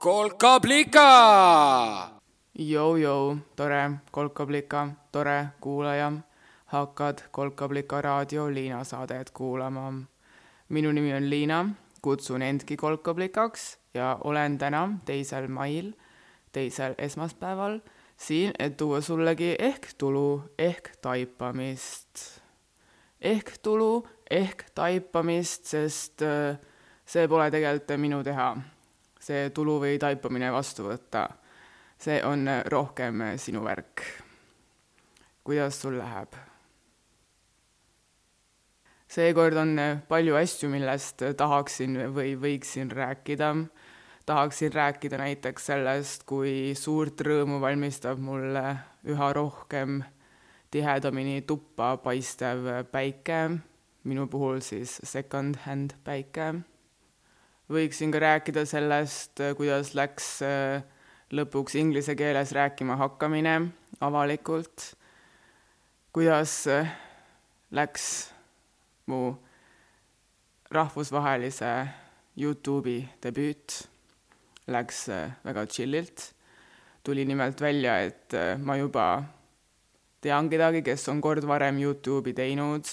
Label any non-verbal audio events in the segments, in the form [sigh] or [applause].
kolkablika. Jou-jou, tore kolkablika, tore kuulaja. hakkad Kolkablika raadio Liina saadet kuulama. minu nimi on Liina, kutsun endki kolkablikaks ja olen täna, teisel mail, teisel esmaspäeval siin, et tuua sullegi ehk tulu ehk taipamist. ehk tulu ehk taipamist, sest äh, see pole tegelikult minu teha see tulu või taipamine vastu võtta. see on rohkem sinu värk. kuidas sul läheb? seekord on palju asju, millest tahaksin või võiksin rääkida. tahaksin rääkida näiteks sellest, kui suurt rõõmu valmistab mulle üha rohkem tihedamini tuppa paistev päike, minu puhul siis second-hand päike võiksin ka rääkida sellest, kuidas läks äh, lõpuks inglise keeles rääkima hakkamine avalikult, kuidas äh, läks mu rahvusvahelise Youtube'i debüüt, läks äh, väga chillilt. tuli nimelt välja, et ma juba tean kedagi, kes on kord varem Youtube'i teinud.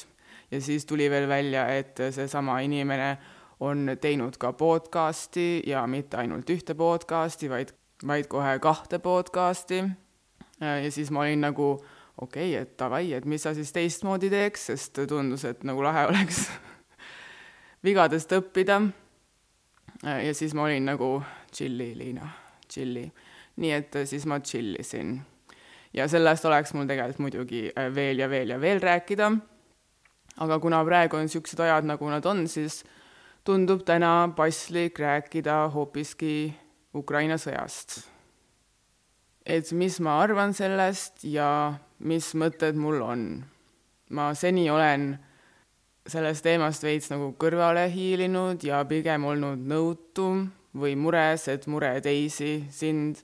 Ja siis tuli veel välja, et seesama inimene on teinud ka podcasti ja mitte ainult ühte podcasti, vaid, vaid kohe kahte podcasti. ja siis ma olin nagu okei okay,, et davai, et mis sa siis teistmoodi teeks, sest tundus, et nagu lahe [laughs] oleks vigadest õppida. ja siis ma olin nagu tšilli, Liina, tšilli. nii et siis ma tšillisin. ja sellest oleks mul tegelikult muidugi veel ja veel ja veel rääkida. aga kuna praegu on niisugused ajad, nagu nad on, siis tundub täna paslik rääkida hoopiski Ukraina sõjast. et mis ma arvan sellest ja mis mõtted mul on. ma seni olen sellest teemast veits nagu kõrvale hiilinud ja pigem olnud nõutu või mures, et mure teisi sind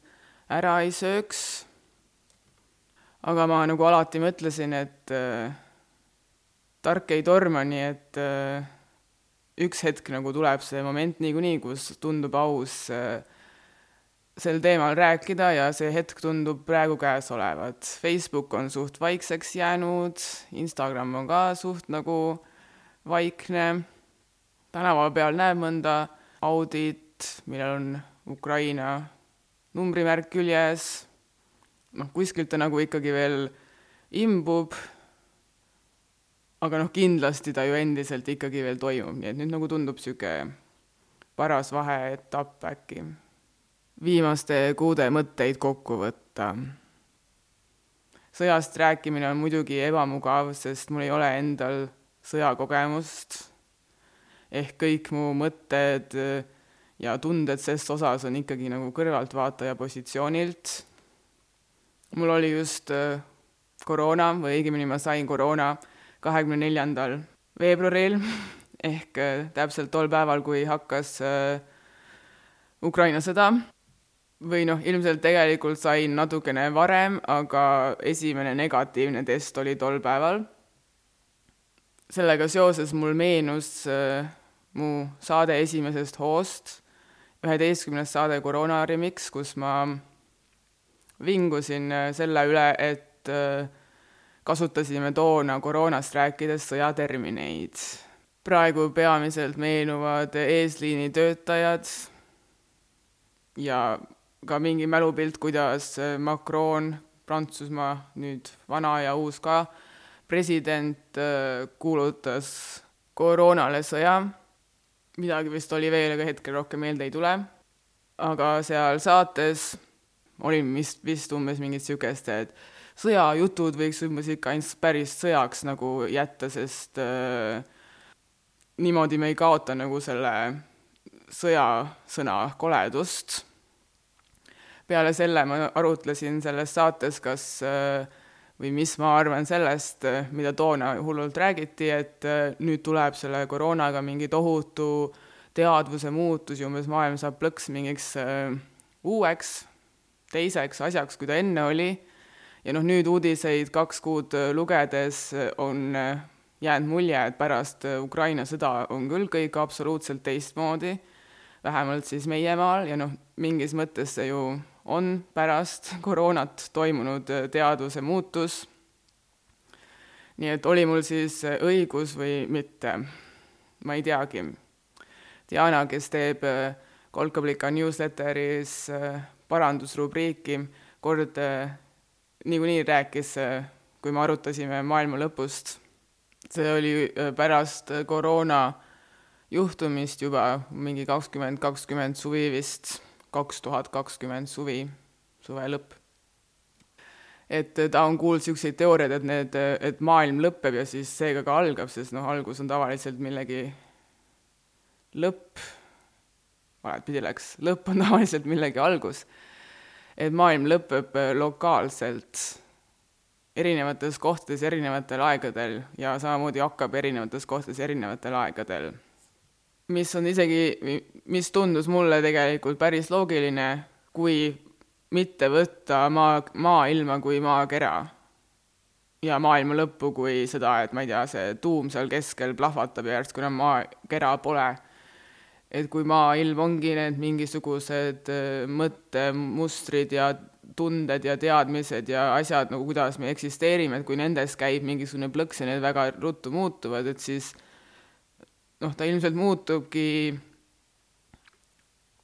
ära ei sööks. aga ma nagu alati mõtlesin, et äh, tark ei torma, nii et äh, üks hetk nagu tuleb see moment niikuinii, kus tundub aus äh, sel teemal rääkida ja see hetk tundub praegu käes olevat. Facebook on suht vaikseks jäänud, Instagram on ka suht nagu vaikne, tänava peal näeb mõnda Audit, millel on Ukraina numbrimärk küljes, noh, kuskilt ta nagu ikkagi veel imbub aga noh, kindlasti ta ju endiselt ikkagi veel toimub, nii et nüüd nagu tundub niisugune paras vaheetapp äkki. viimaste kuude mõtteid kokku võtta. sõjast rääkimine on muidugi ebamugav, sest mul ei ole endal sõjakogemust, ehk kõik mu mõtted ja tunded ses osas on ikkagi nagu kõrvaltvaataja positsioonilt. mul oli just äh, koroona või õigemini ma sain koroona kahekümne neljandal veebruaril [laughs] ehk äh, täpselt tol päeval, kui hakkas äh, Ukraina sõda. või noh, ilmselt tegelikult sain natukene varem, aga esimene negatiivne test oli tol päeval. sellega seoses mul meenus äh, mu saade esimesest hoost, üheteistkümnes saade Koroona Remix, kus ma vingusin selle üle, et äh, kasutasime toona koroonast rääkides sõjatermineid. praegu peamiselt meenuvad eesliini töötajad ja ka mingi mälupilt, kuidas Macron, Prantsusmaa nüüd vana ja uus ka, president kuulutas koroonale sõja, midagi vist oli veel, aga hetkel rohkem meelde ei tule. aga seal saates oli vist, vist umbes mingit niisugust, et sõjajutud võiks umbes ikka ainult päris sõjaks nagu jätta, sest äh, niimoodi me ei kaota nagu selle sõjasõna koledust. peale selle ma arutlesin selles saates, kas äh, või mis ma arvan sellest, mida toona hullult räägiti, et äh, nüüd tuleb selle koroonaga mingi tohutu teadvuse muutus ja umbes maailm saab plõks mingiks äh, uueks, teiseks asjaks, kui ta enne oli ja noh, nüüd uudiseid kaks kuud äh, lugedes äh, on äh, jäänud mulje, et pärast Ukraina sõda on küll kõik absoluutselt teistmoodi. vähemalt siis meie maal ja noh, mingis mõttes see ju on pärast [laughs] koroonat toimunud teaduse muutus. nii et oli mul siis õigus või mitte, ma ei teagi. Diana, kes teeb Kolkablika newsletteris parandusrubriiki, kord niikuinii rääkis, kui me arutasime maailma lõpust. see oli pärast koroona juhtumist juba mingi kakskümmend kakskümmend suvi vist, kaks tuhat kakskümmend suvi, suve lõpp. et ta on kuulnud niisuguseid teooriaid, et need, et maailm lõpeb ja siis seega ka algab, sest noh, algus on tavaliselt millegi lõpp, valepidi läks, lõpp on [laughs] tavaliselt millegi algus et maailm lõpeb äh, lokaalselt erinevates kohtades erinevatel aegadel ja samamoodi hakkab erinevates kohtades erinevatel aegadel. mis on isegi, mis tundus mulle tegelikult päris loogiline, kui mitte võtta maa, maailma kui maakera ja maailma lõppu kui seda, et ma ei tea, see tuum seal keskel plahvatab ja järsku enam maakera pole et kui maailm ongi need mingisugused äh, mõttemustrid ja tunded ja teadmised ja asjad nagu kuidas me eksisteerime, et kui nendes käib mingisugune plõks ja need väga ruttu muutuvad, et siis noh, ta ilmselt muutubki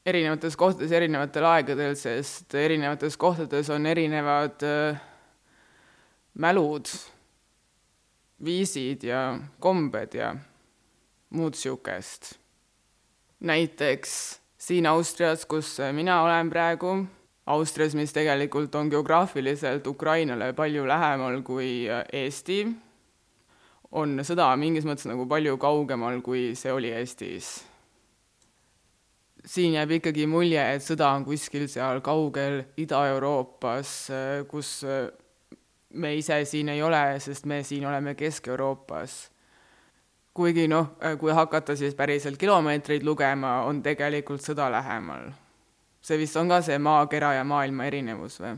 erinevates kohtades erinevatel aegadel, sest erinevates kohtades on erinevad äh, mälud, viisid ja kombed ja muud niisugust näiteks siin Austrias, kus mina olen praegu, Austrias, mis tegelikult on geograafiliselt Ukrainale palju lähemal kui Eesti, on sõda mingis mõttes nagu palju kaugemal, kui see oli Eestis. siin jääb ikkagi mulje, et sõda on kuskil seal kaugel Ida-Euroopas, kus me ise siin ei ole, sest me siin oleme Kesk-Euroopas kuigi noh, äh, kui hakata siis päriselt kilomeetreid lugema, on tegelikult sõda lähemal. see vist on ka see maakera ja maailma erinevus või?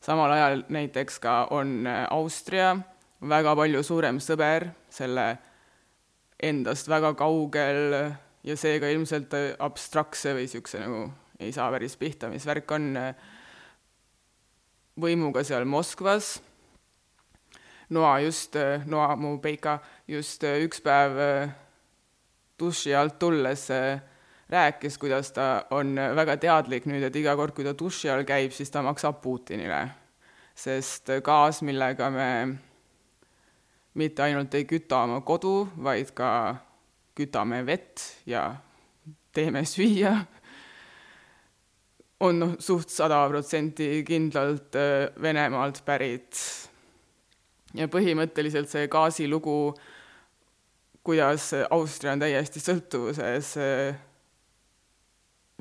samal ajal näiteks ka on äh, Austria väga palju suurem sõber, selle endast väga kaugel ja seega ilmselt äh, abstraktse või niisuguse nagu ei saa päris pihta, mis värk on võimuga seal Moskvas Noa just, äh, Noa, mu Peika, just äh, üks päev äh, duši alt tulles rääkis, kuidas ta on väga teadlik nüüd, et iga kord, kui ta duši all käib, siis ta maksab Putinile. sest gaas, millega me mitte ainult ei küta oma kodu, vaid ka kütame vett ja teeme süüa, on noh, suht sada protsenti kindlalt Venemaalt pärit ja põhimõtteliselt see gaasilugu, kuidas Austria on täiesti sõltuvuses äh,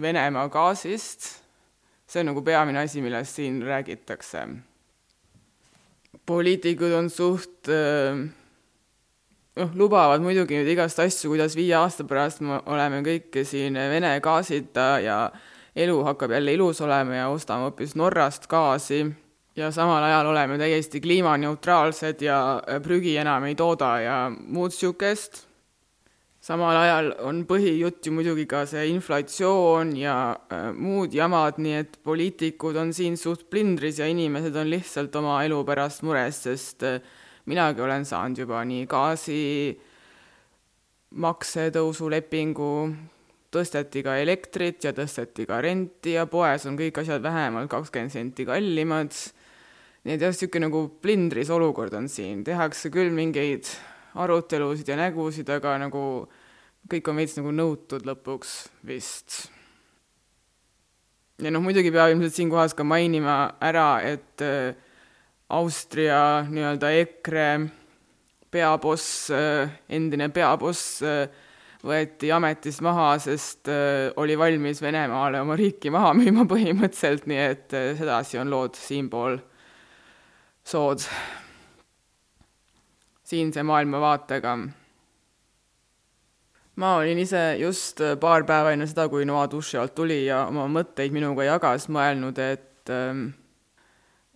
Venemaa gaasist, see on nagu peamine asi, millest siin räägitakse. poliitikud on suht äh, noh, lubavad muidugi nüüd igast asju, kuidas viie aasta pärast me oleme kõik siin Vene gaasita ja elu hakkab jälle ilus olema ja ostame hoopis Norrast gaasi ja samal ajal oleme täiesti kliimaneutraalsed ja äh, prügi enam ei tooda ja muud niisugust. samal ajal on põhijutt ju muidugi ka see inflatsioon ja äh, muud jamad, nii et poliitikud on siin suht plindris ja inimesed on lihtsalt oma elu pärast mures, sest äh, minagi olen saanud juba nii gaasi maksetõusulepingu, tõsteti ka elektrit ja tõsteti ka renti ja poes on kõik asjad vähemalt kakskümmend senti kallimad nii et jah, niisugune nagu plindris olukord on siin, tehakse küll mingeid arutelusid ja nägusid, aga nagu kõik on veits nagu nõutud lõpuks vist. ja noh, muidugi peab ilmselt siinkohas ka mainima ära, et äh, Austria nii-öelda EKRE peaboss, äh, endine peaboss äh, võeti ametist maha, sest oli valmis Venemaale oma riiki maha müüma põhimõtteliselt, nii et sedasi on lood siinpool sood siinse maailmavaatega. ma olin ise just paar päeva enne seda, kui Noa duši alt tuli ja oma mõtteid minuga jagas, mõelnud, et ähm,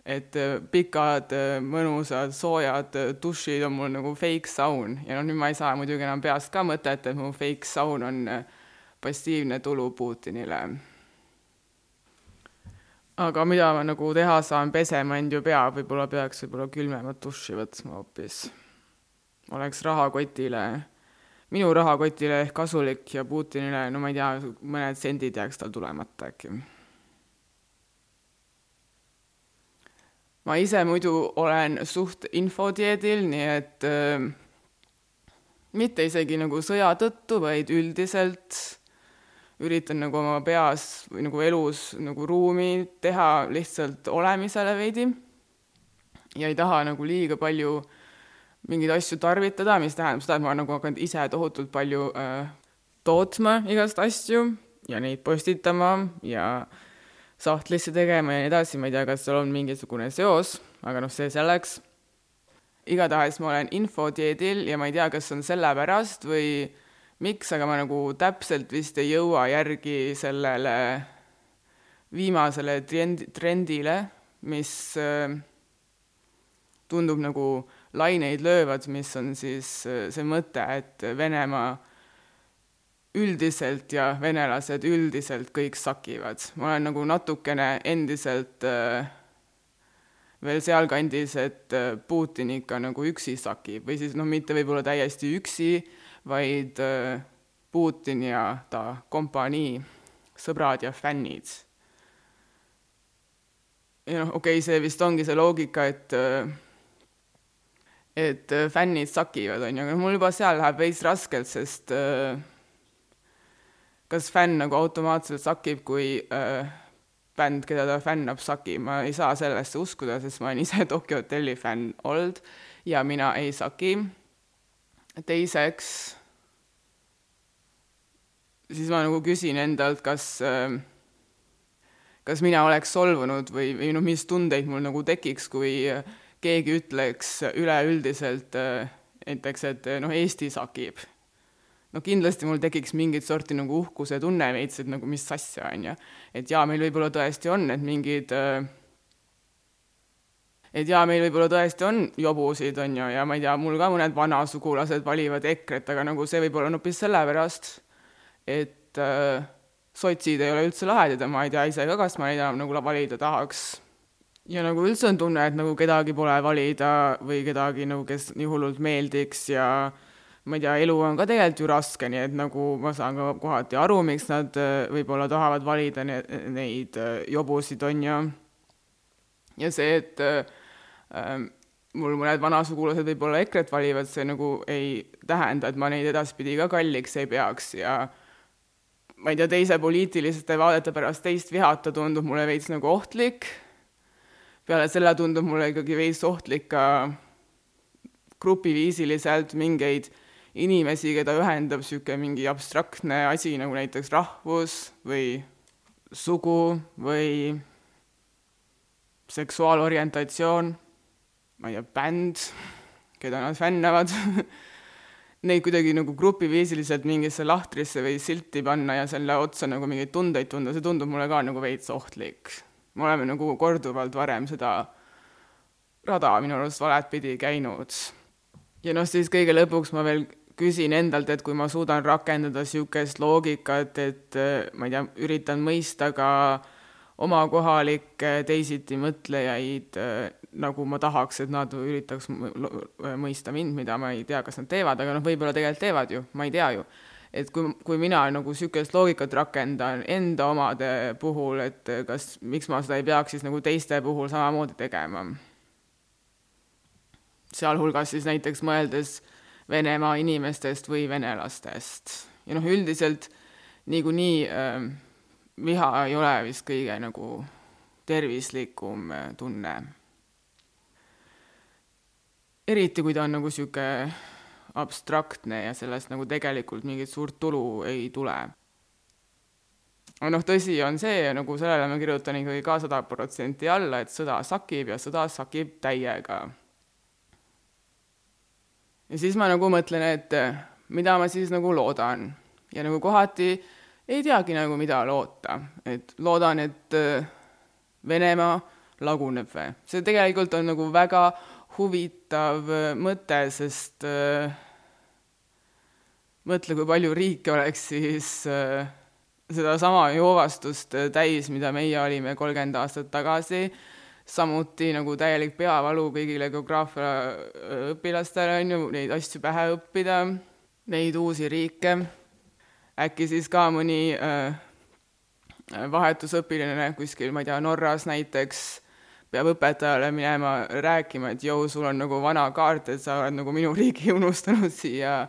et pikad, mõnusad, soojad dušid on mul nagu fake saun ja noh, nüüd ma ei saa muidugi enam peast ka mõtet, et mu fake saun on passiivne tulu Putinile. Aga mida ma nagu teha saan, pesema end ju pea, võib-olla peaks võib-olla külmemat duši võtma hoopis. oleks rahakotile, minu rahakotile ehk kasulik ja Putinile, no ma ei tea, mõned sendid jääks tal tulemata äkki ma ise muidu olen suht infodieedil, nii et äh, mitte isegi nagu sõja tõttu, vaid üldiselt üritan nagu oma peas või nagu elus nagu ruumi teha lihtsalt olemisele veidi ja ei taha nagu liiga palju mingeid asju tarvitada, mis tähendab seda, et ma olen nagu hakanud ise tohutult palju äh, tootma igast asju ja neid postitama ja sahtlisse tegema ja nii edasi, ma ei tea, kas seal on mingisugune seos, aga noh, see selleks. igatahes ma olen infodieedil ja ma ei tea, kas on sellepärast või miks, aga ma nagu täpselt vist ei jõua järgi sellele viimasele trend, trendile, mis äh, tundub nagu laineid löövad, mis on siis äh, see mõte, et Venemaa üldiselt ja venelased üldiselt kõik sakivad. ma olen nagu natukene endiselt äh, veel sealkandis, et Putin ikka nagu üksi sakib või siis noh, mitte võib-olla täiesti üksi, vaid äh, Putin ja ta kompanii, sõbrad ja fännid. ja noh, okei okay,, see vist ongi see loogika, et äh, et äh, fännid sakivad, on ju, aga mul juba seal läheb veits raskelt, sest kas fänn nagu automaatselt sakib, kui bänd, keda ta fännab, sakib, ma ei saa sellesse uskuda, sest ma olen ise [laughs] Tokyo Hotelli fänn olnud ja mina ei saki. Teiseks, siis ma nagu küsin endalt, kas äh, kas mina oleks solvunud või, või noh, mis tundeid mul nagu tekiks, kui keegi ütleks üleüldiselt äh, näiteks, et noh, Eesti sakib no kindlasti mul tekiks mingit sorti nagu uhkuse tunne veits, et nagu mis asja, on ju. et jaa, meil võib-olla tõesti on need mingid äh, et jaa, meil võib-olla tõesti on jobusid, on ju, ja ma ei tea, mul ka mõned vanasugulased valivad EKRE-t, aga nagu see võib-olla on hoopis sellepärast, et äh, sotsid ei ole üldse lahedad ja ma ei tea ise ka, kas ma neid enam nagu valida tahaks. ja nagu üldse on tunne, et nagu kedagi pole valida või kedagi nagu, kes nii hullult meeldiks ja ma ei tea, elu on ka tegelikult ju raske, nii et nagu ma saan ka kohati aru, miks nad äh, võib-olla tahavad valida ne neid äh, jobusid, on ju. ja see, et äh, mul mõned vanasugulased võib-olla EKRE-t valivad, see nagu ei tähenda, et ma neid edaspidi ka kalliks ei peaks ja ma ei tea, teise poliitiliste vaadete pärast teist vihata tundub mulle veits nagu ohtlik. peale selle tundub mulle ikkagi veits ohtlik ka grupiviisiliselt mingeid inimesi, keda ühendab niisugune mingi abstraktne asi nagu näiteks rahvus või sugu või seksuaalorientatsioon, ma ei tea, bänd, keda nad fännavad neid kuidagi nagu grupiviisiliselt mingisse lahtrisse või silti panna ja selle otsa nagu mingeid tundeid tunda, see tundub mulle ka nagu veits ohtlik. me oleme nagu korduvalt varem seda rada minu arust valet pidi käinud. ja noh, siis kõige lõpuks ma veel küsin endalt, et kui ma suudan rakendada niisugust loogikat, et äh, ma ei tea, üritan mõista ka oma kohalikke teisitimõtlejaid, äh, nagu ma tahaks, et nad üritaks mõista mind, mida ma ei tea, kas nad teevad, aga noh, võib-olla tegelikult teevad ju, ma ei tea ju. et kui, kui mina nagu niisugust loogikat rakendan enda omade puhul, et kas, miks ma seda ei peaks siis nagu teiste puhul samamoodi tegema. sealhulgas siis näiteks mõeldes Venemaa inimestest või venelastest. ja noh, üldiselt niikuinii äh, viha ei ole vist kõige nagu tervislikum äh, tunne. Eriti, kui ta on nagu niisugune abstraktne ja sellest nagu tegelikult mingit suurt tulu ei tule. aga noh, tõsi on see nagu sellele ma kirjutan ikkagi ka sada protsenti alla, et sõda sakib ja sõda sakib täiega ja siis ma nagu mõtlen, et mida ma siis nagu loodan ja nagu kohati ei teagi nagu, mida loota, et loodan, et Venemaa laguneb või. see tegelikult on nagu väga huvitav eh, mõte, sest mõtle, kui palju riike oleks siis äh, sedasama joovastust täis, mida meie olime kolmkümmend aastat tagasi, samuti nagu täielik peavalu kõigile geograafia õpilastele, on ju, neid asju pähe õppida, neid uusi riike, äkki siis ka mõni äh, vahetusõpilane kuskil, ma ei tea, Norras näiteks, peab õpetajale minema rääkima, et jõu, sul on nagu vana kaart, et sa oled nagu minu riigi unustanud siia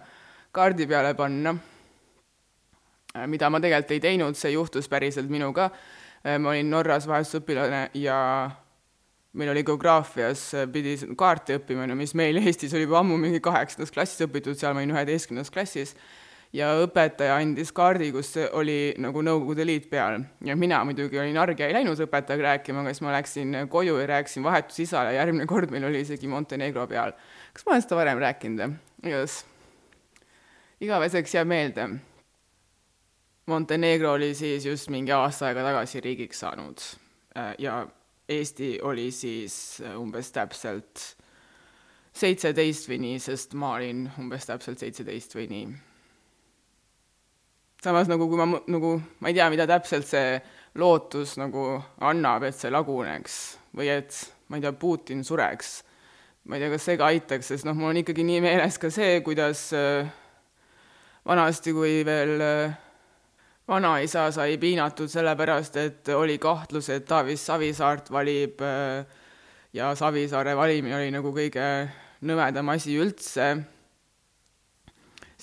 kaardi peale panna Äh, mida ma tegelikult ei teinud, see juhtus päriselt minuga. Äh, ma olin Norras vahetusõpilane ja meil oli geograafias, äh, pidi kaarti õppima, no mis meil Eestis oli juba ammu mingi kaheksandas klassis õpitud, seal ma olin üheteistkümnendas klassis, ja õpetaja andis kaardi, kus oli nagu Nõukogude Liit peal. ja mina muidugi olin arg ja ei läinud õpetajaga rääkima, aga siis ma läksin koju ja rääkisin vahetusisale, järgmine kord meil oli isegi Montenegro peal. kas ma olen seda varem rääkinud? igatahes, igaveseks jääb meelde Montenegro oli siis just mingi aasta aega tagasi riigiks saanud ja Eesti oli siis umbes täpselt seitseteist või nii, sest ma olin umbes täpselt seitseteist või nii. Samas nagu kui ma nagu, ma ei tea, mida täpselt see lootus nagu annab, et see laguneks või et ma ei tea, Putin sureks. ma ei tea, kas see ka aitaks, sest noh, mul on ikkagi nii meeles ka see, kuidas äh, vanasti, kui veel äh, vanaisa sai piinatud sellepärast, et oli kahtlus, et Taavis Savisaart valib äh, ja Savisaare valimine oli nagu kõige nõmedam asi üldse,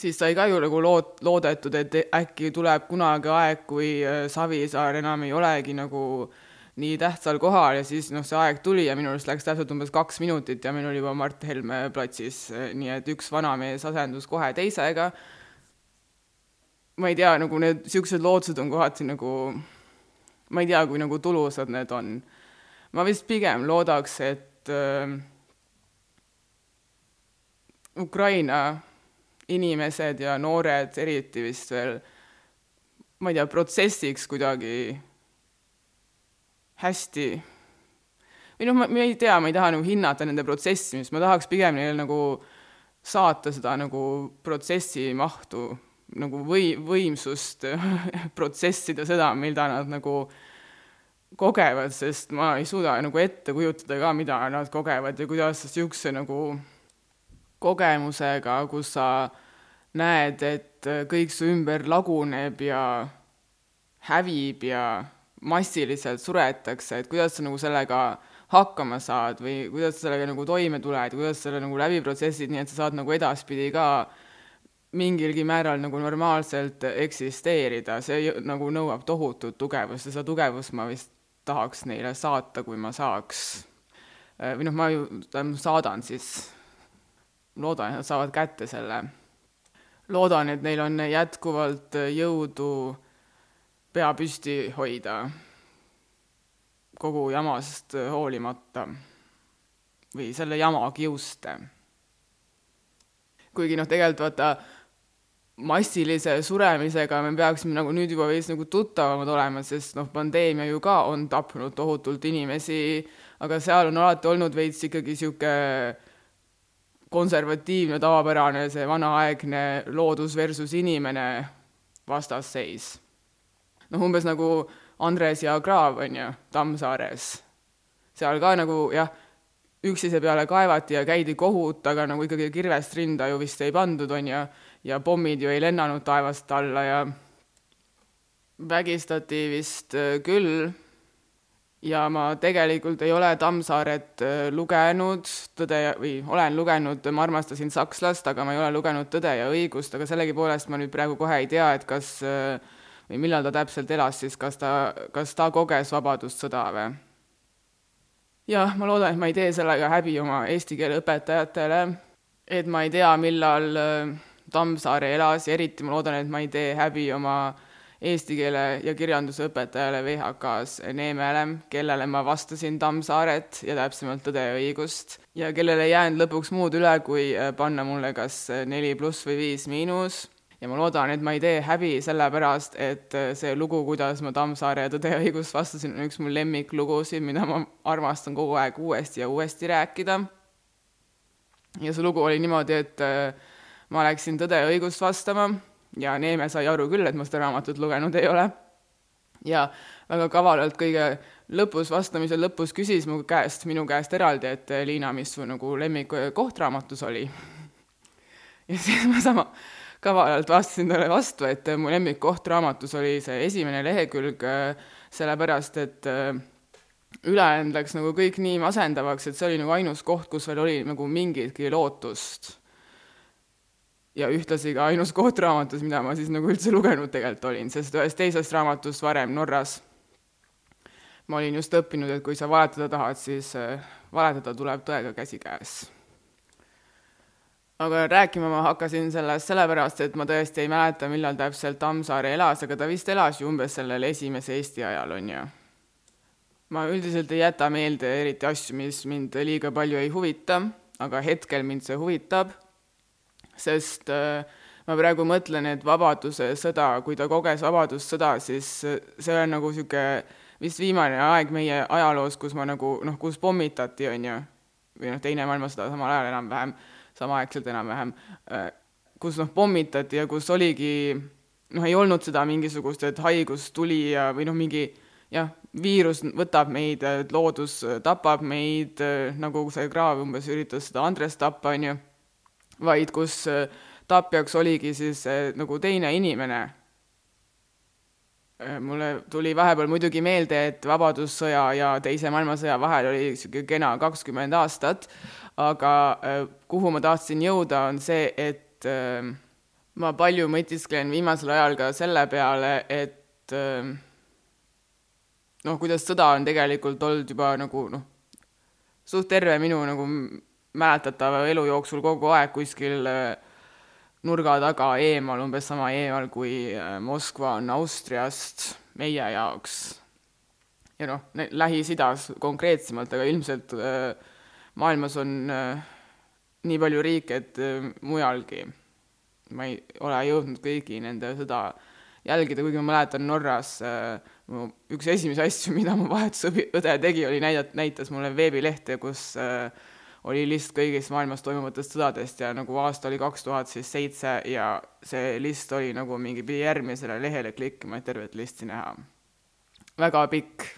siis sai ka ju nagu lood-, loodetud, et äkki tuleb kunagi aeg, kui äh, Savisaar enam ei olegi nagu nii tähtsal kohal ja siis noh, see aeg tuli ja minu arust läks täpselt umbes kaks minutit ja meil oli juba Mart Helme platsis, nii et üks vanamees asendus kohe teisega ma ei tea, nagu need niisugused lootused on kohati nagu, ma ei tea, kui nagu tulusad need on. ma vist pigem loodaks, et äh, Ukraina inimesed ja noored eriti vist veel, ma ei tea, protsessiks kuidagi hästi. Või noh, ma, ei tea, ma ei taha nagu hinnata nende protsessimist, ma tahaks pigem neile nagu saata seda nagu protsessi mahtu nagu või-, võimsust [laughs] protsessida seda, mida nad nagu kogevad, sest ma ei suuda nagu ette kujutada ka, mida nad kogevad ja kuidas niisuguse nagu kogemusega, kus sa näed, et kõik su ümber laguneb ja hävib ja massiliselt suretakse, et kuidas sa nagu sellega hakkama saad või kuidas sa sellega nagu toime tuled, kuidas sa selle nagu läbi protsessid, nii et sa saad nagu edaspidi ka mingilgi määral nagu normaalselt eksisteerida, see nagu nõuab tohutut tugevust ja seda tugevust ma vist tahaks neile saata, kui ma saaks. Või noh, ma ju saadan siis, loodan, et nad saavad kätte selle. loodan, et neil on jätkuvalt jõudu pea püsti hoida kogu jamast hoolimata või selle jama kiuste. kuigi noh, tegelikult vaata, massilise suremisega me peaksime nagu nüüd juba veits nagu tuttavamad olema, sest noh, pandeemia ju ka on tapnud tohutult inimesi, aga seal on alati olnud veits ikkagi niisugune konservatiivne, tavapärane, see vanaaegne loodus versus inimene vastasseis. noh, umbes nagu Andres ja Kraav, on ju, Tammsaares. seal ka nagu jah, üksteise peale kaevati ja käidi kohut, aga nagu ikkagi kirvest rinda ju vist ei pandud, on ju ja pommid ju ei lennanud taevast alla ja vägistati vist äh, küll ja ma tegelikult ei ole Tammsaaret äh, lugenud, Tõde ja, või olen lugenud Ma armastasin sakslast, aga ma ei ole lugenud Tõde ja õigust, aga sellegipoolest ma nüüd praegu kohe ei tea, et kas äh, või millal ta täpselt elas siis, kas ta, kas ta koges vabadussõda või? jah, ma loodan, et ma ei tee sellega häbi oma eesti keele õpetajatele, et ma ei tea, millal äh, Tammsaare elas ja eriti ma loodan, et ma ei tee häbi oma eesti keele ja kirjanduse õpetajale VHK-s Neemele, kellele ma vastasin Tammsaaret ja täpsemalt Tõde ja õigust ja kellele ei jäänud lõpuks muud üle, kui äh, panna mulle kas äh, neli pluss või viis miinus ja ma loodan, et ma ei tee häbi sellepärast, et äh, see lugu, kuidas ma Tammsaare ja Tõde ja õigust vastasin, on üks mu lemmiklugusid, mida ma armastan kogu aeg uuesti ja uuesti rääkida. ja see lugu oli niimoodi, et ma läksin Tõde ja õigust vastama ja Neeme sai aru küll, et ma seda raamatut lugenud ei ole. ja väga kavalalt kõige lõpus, vastamise lõpus küsis mu käest, minu käest eraldi, et Liina, mis su nagu lemmik koht raamatus oli? ja siis ma sama kavalalt vastasin talle vastu, et mu lemmikkoht raamatus oli see esimene lehekülg, sellepärast et ülejäänud läks nagu kõik nii masendavaks, et see oli nagu ainus koht, kus veel oli nagu mingitki lootust. Ja ühtlasi ka ainus koht raamatus, mida ma siis nagu üldse lugenud tegelikult olin, sest ühest teisest raamatust varem Norras ma olin just õppinud, et kui sa valetada tahad, siis äh, valetada tuleb tõega käsikäes aga rääkima ma hakkasin sellest sellepärast, et ma tõesti ei mäleta, millal täpselt Tammsaare elas, aga ta vist elas ju umbes sellel esimese Eesti ajal, on ju. ma üldiselt ei jäta meelde eriti asju, mis mind liiga palju ei huvita, aga hetkel mind see huvitab, sest äh, ma praegu mõtlen, et Vabaduse sõda, kui ta koges Vabadussõda, siis see on nagu niisugune vist viimane aeg meie ajaloos, kus ma nagu noh, kus pommitati, on ju, või noh, Teine maailmasõda samal ajal enam-vähem samaaegselt enam-vähem, äh, kus noh, pommitati ja kus oligi noh, ei olnud seda mingisugust, et haigus tuli ja või noh, mingi jah, viirus võtab meid, loodus tapab meid, äh, nagu see kraav umbes üritas seda Andres tappa, on ju, vaid kus äh, tapjaks oligi siis nagu teine inimene. mulle tuli vahepeal muidugi meelde, et Vabadussõja ja Teise maailmasõja vahel oli niisugune kena kakskümmend aastat, aga äh, kuhu ma tahtsin jõuda, on see, et äh, ma palju mõtisklen viimasel ajal ka selle peale, et äh, noh, kuidas sõda on tegelikult olnud juba nagu noh, suht terve minu nagu mäletatava elu jooksul kogu aeg kuskil nurga taga eemal, umbes sama eemal kui Moskva on Austriast meie jaoks. ja noh, Lähis-Idas konkreetsemalt, aga ilmselt äh, maailmas on äh, nii palju riike, et äh, mujalgi ma ei ole jõudnud kõigi nende sõda jälgida, kuigi ma mäletan Norras äh, üks esimesi asju, [laughs] mida mu vahetusõde tegi, oli näidata, näitas mulle veebilehte, kus äh, oli list kõigist maailmas toimuvatest sõdadest ja nagu aasta oli kaks tuhat siis seitse ja see list oli nagu mingi, pidi järgmisele lehele klikkima, et tervet listi näha. väga pikk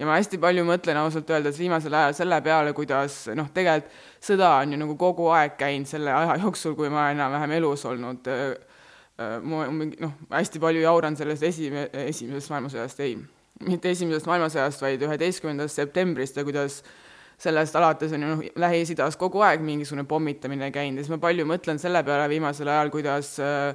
ja ma hästi palju mõtlen ausalt öeldes viimasel ajal selle peale, kuidas noh, tegelikult sõda on ju nagu kogu aeg käinud selle aja jooksul, kui ma enam-vähem elus olnud. ma noh, hästi palju jauran sellest esime-, esimesest maailmasõjast, ei, mitte esimesest maailmasõjast, vaid üheteistkümnendast septembrist ja kuidas sellest alates on ju noh, Lähis-Idas kogu aeg mingisugune pommitamine käinud ja siis ma palju mõtlen selle peale viimasel ajal, kuidas äh,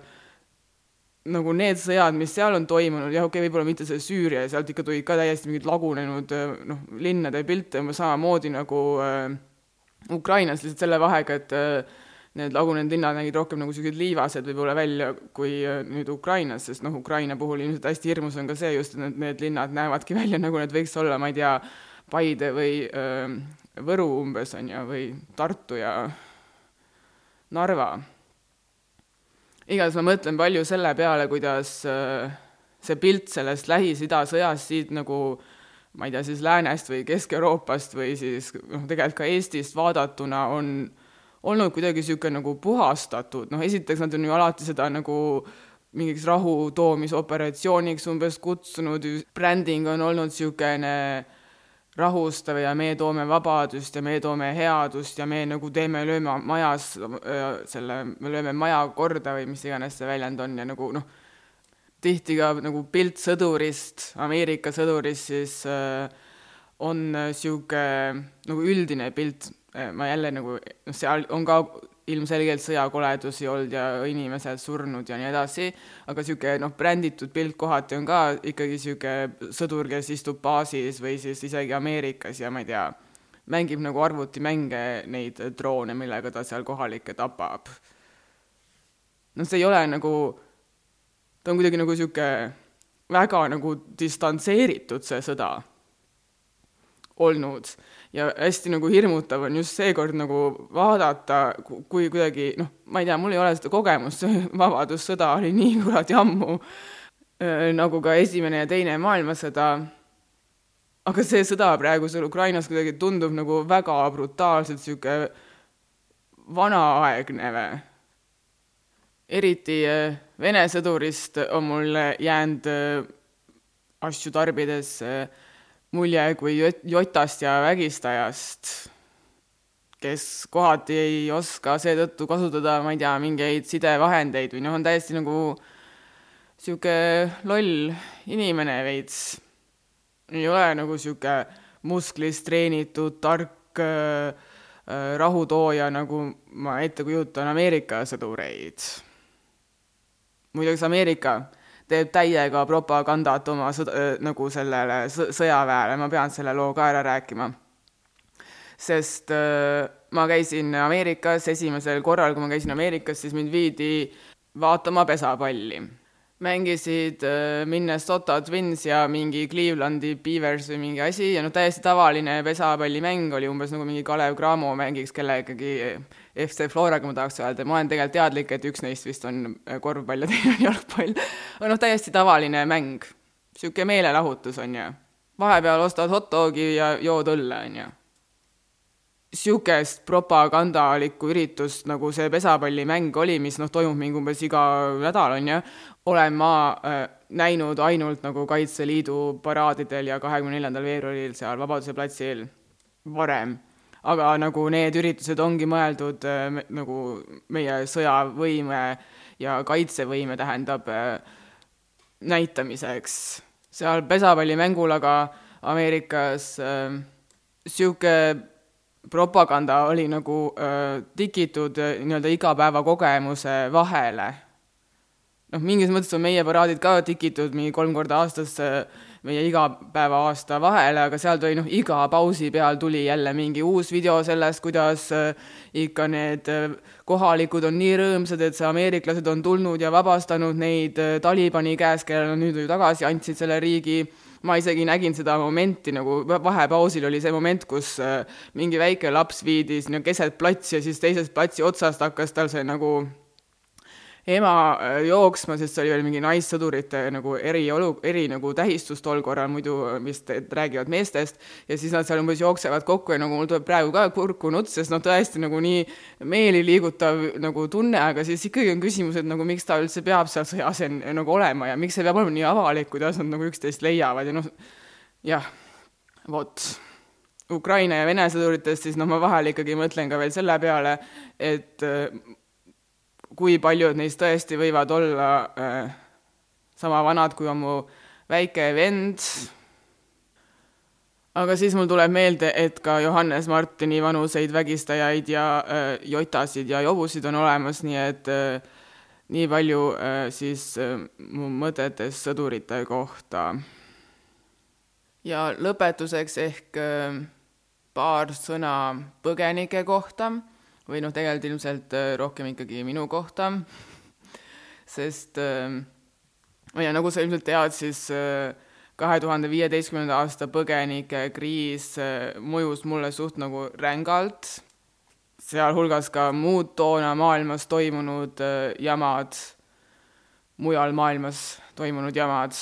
nagu need sõjad, mis seal on toimunud, jah, okei okay,, võib-olla mitte see Süüria, sealt ikka tulid ka täiesti mingid lagunenud noh, linnade pilte samamoodi nagu äh, Ukrainas, lihtsalt selle vahega, et äh, need lagunenud linnad nägid rohkem nagu niisugused liivased võib-olla välja kui äh, nüüd Ukrainas, sest noh, Ukraina puhul ilmselt hästi hirmus on ka see just, et need, need linnad näevadki [laughs] välja, nagu need võiks olla, ma ei tea, Paide või äh, Võru umbes, on ju, või Tartu ja Narva. Igatahes ma mõtlen palju selle peale, kuidas äh, see pilt sellest Lähis-Ida sõjast siit nagu ma ei tea, siis läänest või Kesk-Euroopast või siis noh, tegelikult ka Eestist vaadatuna on olnud kuidagi niisugune nagu puhastatud, noh esiteks nad on ju alati seda nagu mingiks rahu toomisoperatsiooniks umbes kutsunud, bränding on olnud niisugune rahustav ja me toome vabadust ja me toome headust ja me nagu teeme, lööme majas selle, me lööme maja korda või mis iganes see väljend on ja nagu noh, tihti ka nagu pilt sõdurist, Ameerika sõdurist siis äh, on niisugune nagu üldine pilt, ma jälle nagu, noh, seal on ka ilmselgelt sõjakoledusi olnud ja inimesed surnud ja nii edasi, aga niisugune noh, bränditud pilt kohati on ka ikkagi niisugune sõdur, kes istub baasis või siis isegi Ameerikas ja ma ei tea, mängib nagu arvutimänge, neid droone, millega ta seal kohalikke tapab. noh, see ei ole nagu, ta on kuidagi nagu niisugune väga nagu distantseeritud, see sõda olnud ja hästi nagu hirmutav on just seekord nagu vaadata, kui kuidagi noh, ma ei tea, mul ei ole seda kogemust, [laughs] Vabadussõda oli nii kuradi ammu, nagu ka Esimene ja Teine maailmasõda, aga see sõda praegu seal Ukrainas kuidagi tundub nagu väga brutaalselt niisugune vanaaegne või? eriti Vene sõdurist on mulle jäänud asju tarbides mulje kui jotast ja vägistajast, kes kohati ei oska seetõttu kasutada, ma ei tea, mingeid sidevahendeid või noh, on täiesti nagu sihuke loll inimene veits. ei ole nagu sihuke musklis treenitud, tark äh, äh, rahutooja, nagu ma ette kujutan Ameerika sõdureid. muideks Ameerika teeb täiega propagandat oma sõda, nagu sellele sõjaväele, ma pean selle loo ka ära rääkima. sest ma käisin Ameerikas esimesel korral, kui ma käisin Ameerikas, siis mind viidi vaatama pesapalli mängisid äh, Minnesota Twins ja mingi Clevelandi Beavers või mingi asi ja noh, täiesti tavaline pesapallimäng oli umbes nagu mingi Kalev Cramo mängiks kellegagi FC Floraga, ma tahaks öelda, ma olen tegelikult teadlik, et üks neist vist on äh, korvpall ja [laughs] teine on jalgpall. aga noh, täiesti tavaline mäng. niisugune meelelahutus, on ju. vahepeal ostad hot dogi ja jood õlle, on ju niisugust propagandalikku üritust, nagu see pesapallimäng oli, mis noh, toimub mingi umbes iga nädal, on ju, olen ma äh, näinud ainult nagu Kaitseliidu paraadidel ja kahekümne neljandal veebruaril seal Vabaduse platsil varem. aga nagu need üritused ongi mõeldud äh, nagu meie sõjavõime ja kaitsevõime tähendab äh, näitamiseks. seal pesapallimängul aga Ameerikas niisugune äh, propaganda oli nagu äh, tikitud äh, nii-öelda igapäevakogemuse vahele noh, mingis mõttes on meie paraadid ka tikitud mingi kolm korda aastas meie igapäeva aasta vahele, aga seal tuli noh, iga pausi peal tuli jälle mingi uus video sellest, kuidas äh, ikka need äh, kohalikud on nii rõõmsad, et see ameeriklased on tulnud ja vabastanud neid äh, Talibani käest, kellele nad nüüd ju tagasi andsid selle riigi. Ma isegi nägin seda momenti nagu vahepausil oli see moment, kus mingi väike laps viidi sinna keset platsi ja siis teisest platsi otsast hakkas tal see nagu ema äh, jooksma, sest see oli veel mingi naissõdurite nagu eriolu, eri nagu tähistus tol korral, muidu vist räägivad meestest, ja siis nad seal umbes jooksevad kokku ja nagu mul tuleb praegu ka kurku nutt, sest noh, tõesti nagu nii meeli liigutav nagu tunne, aga siis ikkagi on küsimus, et nagu miks ta üldse peab seal sõjas nagu olema ja miks see peab olema nii avalik, kuidas nad nagu üksteist leiavad ja noh, jah, vot. Ukraina ja Vene sõduritest, siis noh, ma vahel ikkagi mõtlen ka veel selle peale, et kui paljud neist tõesti võivad olla äh, sama vanad, kui on mu väike vend. aga siis mul tuleb meelde, et ka Johannes Martini vanuseid vägistajaid ja äh, jotasid ja jobusid on olemas, nii et äh, nii palju äh, siis äh, mu mõtetest sõdurite kohta. ja lõpetuseks ehk äh, paar sõna põgenike kohta või noh, tegelikult ilmselt äh, rohkem ikkagi minu kohta, sest äh, ja nagu sa ilmselt tead, siis äh, kahe tuhande viieteistkümnenda aasta põgenikekriis mõjus mulle suht nagu rängalt, sealhulgas ka muud toona maailmas toimunud jamad, mujal maailmas toimunud jamad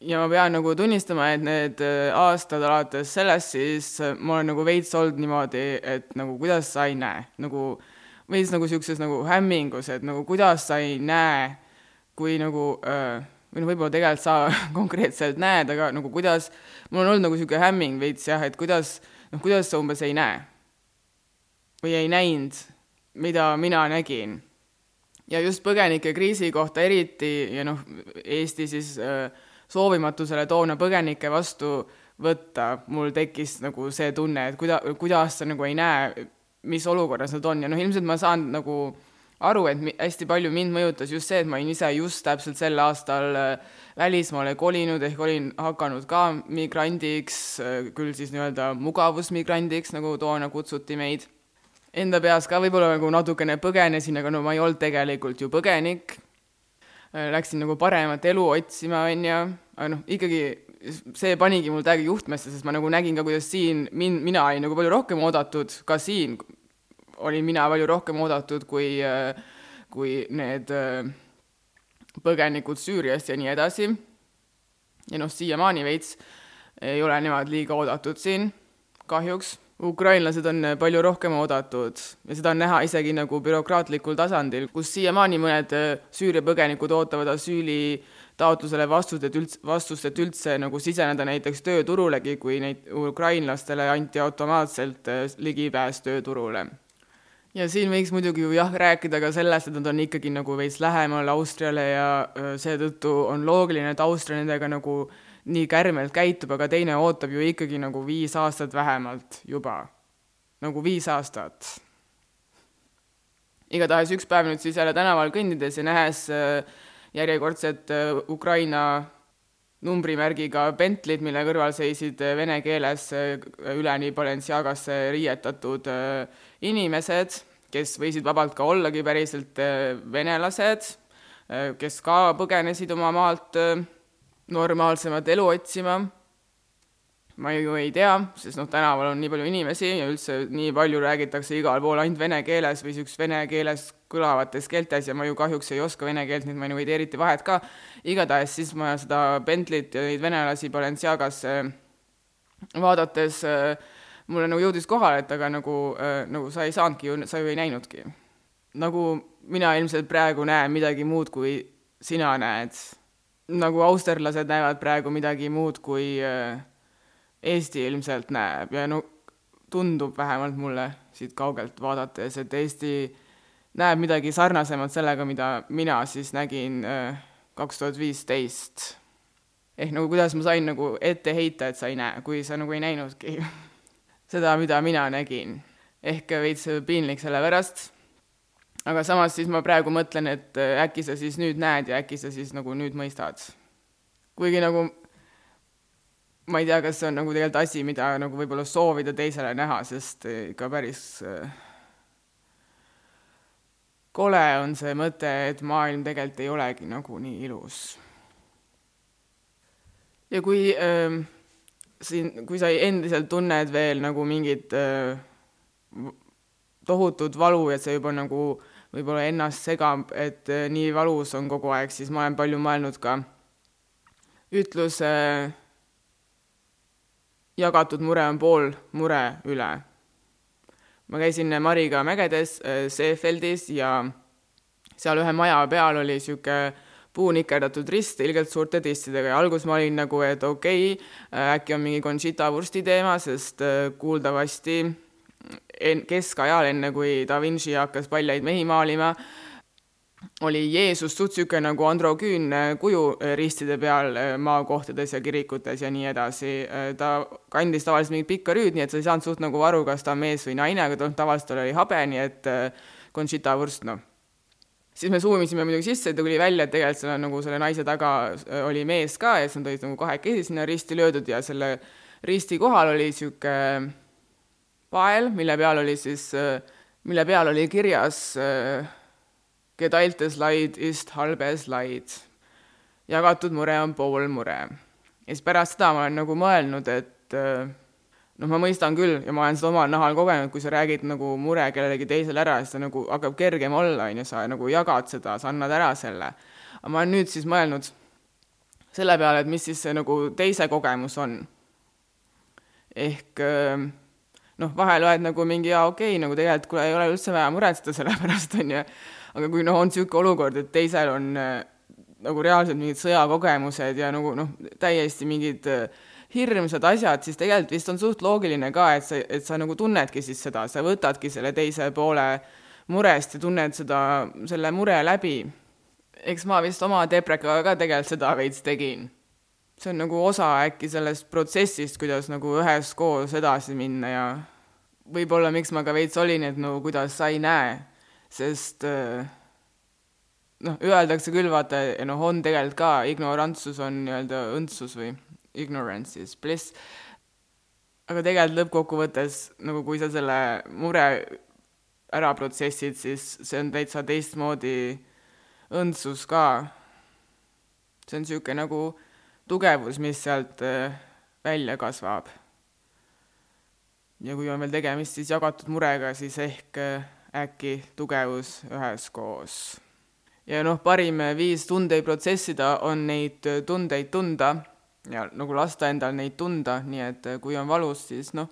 ja ma pean nagu tunnistama, et need äh, aastad alates sellest, siis äh, ma olen nagu veits olnud niimoodi, et nagu kuidas sa ei näe, nagu veits nagu niisuguses nagu hämmingus, et nagu kuidas sa ei näe, kui nagu äh, või noh, võib-olla tegelikult sa [laughs] konkreetselt näed, aga nagu kuidas, mul on olnud nagu niisugune hämming veits jah, et kuidas, noh, kuidas sa umbes ei näe või ei näinud, mida mina nägin. ja just põgenikekriisi kohta eriti ja noh, Eesti siis äh, soovimatusele toona põgenikke vastu võtta, mul tekkis nagu see tunne, et kuida-, kuidas sa nagu ei näe, mis olukorras nad on ja noh, ilmselt ma saan nagu aru, et hästi palju mind mõjutas just see, et ma olin ise just täpselt sel aastal äh, välismaale kolinud, ehk olin hakanud ka migrandiks, äh, küll siis nii-öelda mugavusmigrandiks, nagu toona kutsuti meid. Enda peas ka võib-olla nagu natukene põgenesin, aga no ma ei olnud tegelikult ju põgenik, läksin nagu paremat elu otsima, on ju, aga noh, ikkagi see panigi mul täiega juhtmesse, sest ma nagu nägin ka, kuidas siin min-, mina olin nagu palju rohkem oodatud, ka siin olin mina palju rohkem oodatud kui, äh, kui need äh, põgenikud Süüriast ja nii edasi. ja noh, siiamaani veits ei ole nemad liiga oodatud siin, kahjuks, ukrainlased on palju rohkem oodatud ja seda on näha isegi nagu bürokraatlikul tasandil, kus siiamaani mõned Süüria põgenikud ootavad asüüli taotlusele vastust, et üldse, vastust, et üldse nagu siseneda näiteks tööturulegi, kui neid ukrainlastele anti automaatselt ligipääs tööturule. Ja siin võiks muidugi ju jah, rääkida ka sellest, et nad on ikkagi nagu veits lähemal Austriale ja seetõttu on loogiline, et Austria nendega nagu nii kärmelt käitub, aga teine ootab ju ikkagi nagu viis aastat vähemalt juba. nagu viis aastat. igatahes üks päev nüüd siis jälle tänaval kõndides ja nähes järjekordset Ukraina numbrimärgiga Bentley'd, mille kõrval seisid vene keeles üleni Balenciagasse riietatud inimesed, kes võisid vabalt ka ollagi päriselt venelased, kes ka põgenesid oma maalt normaalsemat elu otsima. ma ju ei tea, sest noh, tänaval on nii palju inimesi ja üldse nii palju räägitakse igal pool ainult vene keeles või niisugustes vene keeles kõlavates keeltes ja ma ju kahjuks ei oska vene keelt, nii et ma nagu ei tee eriti vahet ka. igatahes siis ma seda Bentley't ja neid venelasi Balenciagas vaadates mulle nagu jõudis kohale, et aga nagu, nagu sa ei saanudki ju, sa ju ei näinudki. nagu mina ilmselt praegu näen midagi muud, kui sina näed. Nagu austerlased näevad praegu midagi muud, kui Eesti ilmselt näeb ja no tundub vähemalt mulle siit kaugelt vaadates, et Eesti näeb midagi sarnasemat sellega, mida mina siis nägin äh, kaks tuhat viisteist. ehk nagu kuidas ma sain nagu ette heita, et sa ei näe, kui sa nagu ei näinudki [laughs] seda, mida mina nägin. ehk veits piinlik selle pärast, aga samas siis ma praegu mõtlen, et äh, äkki sa siis nüüd näed ja äkki sa siis nagu nüüd mõistad. kuigi nagu ma ei tea, kas see on nagu tegelikult asi, mida nagu võib-olla soovida teisele näha, sest äh, ikka päris äh, kole on see mõte, et maailm tegelikult ei olegi nagu nii ilus. ja kui äh, siin, kui sa endiselt tunned veel nagu mingit äh, tohutut valu, et see juba nagu võib-olla ennast segab, et äh, nii valus on kogu aeg, siis ma olen palju mõelnud ka ütluse jagatud mure on pool mure üle. Ma käisin Mariga mägedes äh, Seefeldis ja seal ühe maja peal oli niisugune puu nikerdatud rist ilgelt suurte tistidega ja alguses ma olin nagu, et okei okay,, äh, äkki on mingi Conchita vursti teema, sest kuuldavasti en-, keskajal, enne kui Da Vinci hakkas paljaid mehi maalima, oli Jeesus suht niisugune nagu androküünne kuju äh, ristide peal äh, maakohtades ja kirikutes ja nii edasi. Äh, ta kandis tavaliselt mingit pikka rüüd, nii et sa ei saanud suht nagu aru, kas ta on mees või naine, aga tavaliselt tal oli habe, nii et Conchita Wurst, noh. siis me suumisime muidugi sisse, tuli välja, et tegelikult seal on nagu selle naise taga oli mees ka ja siis nad olid nagu kahekesi sinna risti löödud ja selle risti kohal oli niisugune pael, mille peal oli siis, mille peal oli kirjas äh, Geteiltes Leid ist halbes Leid. jagatud mure on pool mure. ja siis pärast seda ma olen nagu mõelnud, et äh, noh, ma mõistan küll ja ma olen seda omal nahal kogenud, kui sa räägid nagu mure kellelegi teisele ära, siis ta nagu hakkab kergem olla, on ju, sa nagu jagad seda, sa annad ära selle. aga ma olen nüüd siis mõelnud selle peale, et mis siis see nagu teise kogemus on. ehk äh, noh, vahel oled nagu mingi jaa, okei okay,, nagu tegelikult kuule, ei ole üldse vaja muretseda selle [laughs] pärast, on ju, aga kui noh, on niisugune olukord, et teisel on äh, nagu reaalselt mingid sõjakogemused ja nagu noh, täiesti mingid äh, hirmsad asjad, siis tegelikult vist on suht loogiline ka, et sa, et sa nagu tunnedki siis seda, sa võtadki selle teise poole murest ja tunned seda, selle mure läbi. eks ma vist oma deprekaga ka tegelikult seda veits tegin. See on nagu osa äkki sellest protsessist, kuidas nagu üheskoos edasi minna ja võib-olla miks ma ka veits olin, et no kuidas sa ei näe sest äh, noh, öeldakse küll, vaata, noh, on tegelikult ka, ignorantsus on nii-öelda õndsus või ignorance is bliss, aga tegelikult lõppkokkuvõttes nagu kui sa selle mure ära protsessid, siis see on täitsa teistmoodi õndsus ka. see on niisugune nagu tugevus, mis sealt äh, välja kasvab. ja kui on veel tegemist siis jagatud murega, siis ehk äh, äkki tugevus üheskoos. ja noh, parim viis tundeid protsessida on neid tundeid tunda ja nagu lasta endal neid tunda, nii et kui on valus, siis noh,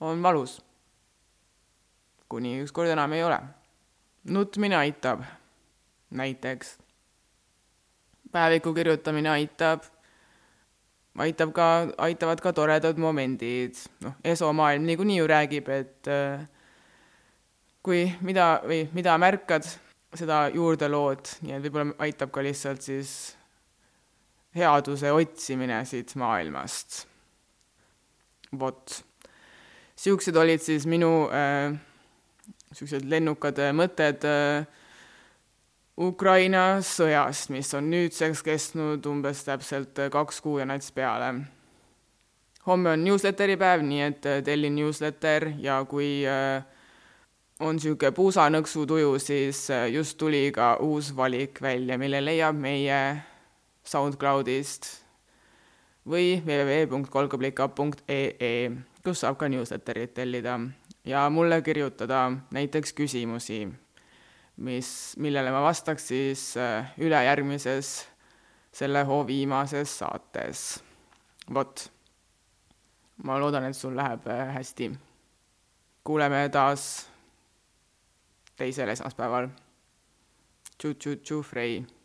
on valus. kuni ükskord enam ei ole. nutmine aitab, näiteks. päeviku kirjutamine aitab, aitab ka, aitavad ka toredad momendid, noh, esomaailm niikuinii ju räägib, et äh, kui mida või mida märkad, seda juurde lood, nii et võib-olla aitab ka lihtsalt siis headuse otsimine siit maailmast. vot. Niisugused olid siis minu niisugused äh, lennukad äh, mõtted äh, Ukraina sõjast, mis on nüüdseks kestnud umbes täpselt kaks kuu ja nats peale. homme on newsletteri päev, nii et äh, tellin newsletter ja kui äh, on niisugune puusanõksu tuju, siis äh, just tuli ka uus valik välja, mille leiab meie SoundCloudist või www.kolkablika.ee kus saab ka newsletterit tellida ja mulle kirjutada näiteks küsimusi, mis, millele ma vastaks siis äh, ülejärgmises selle hoo viimases saates. vot. ma loodan, et sul läheb äh, hästi. kuuleme taas teisel esmaspäeval. Tšu-tšu-tšu, Frei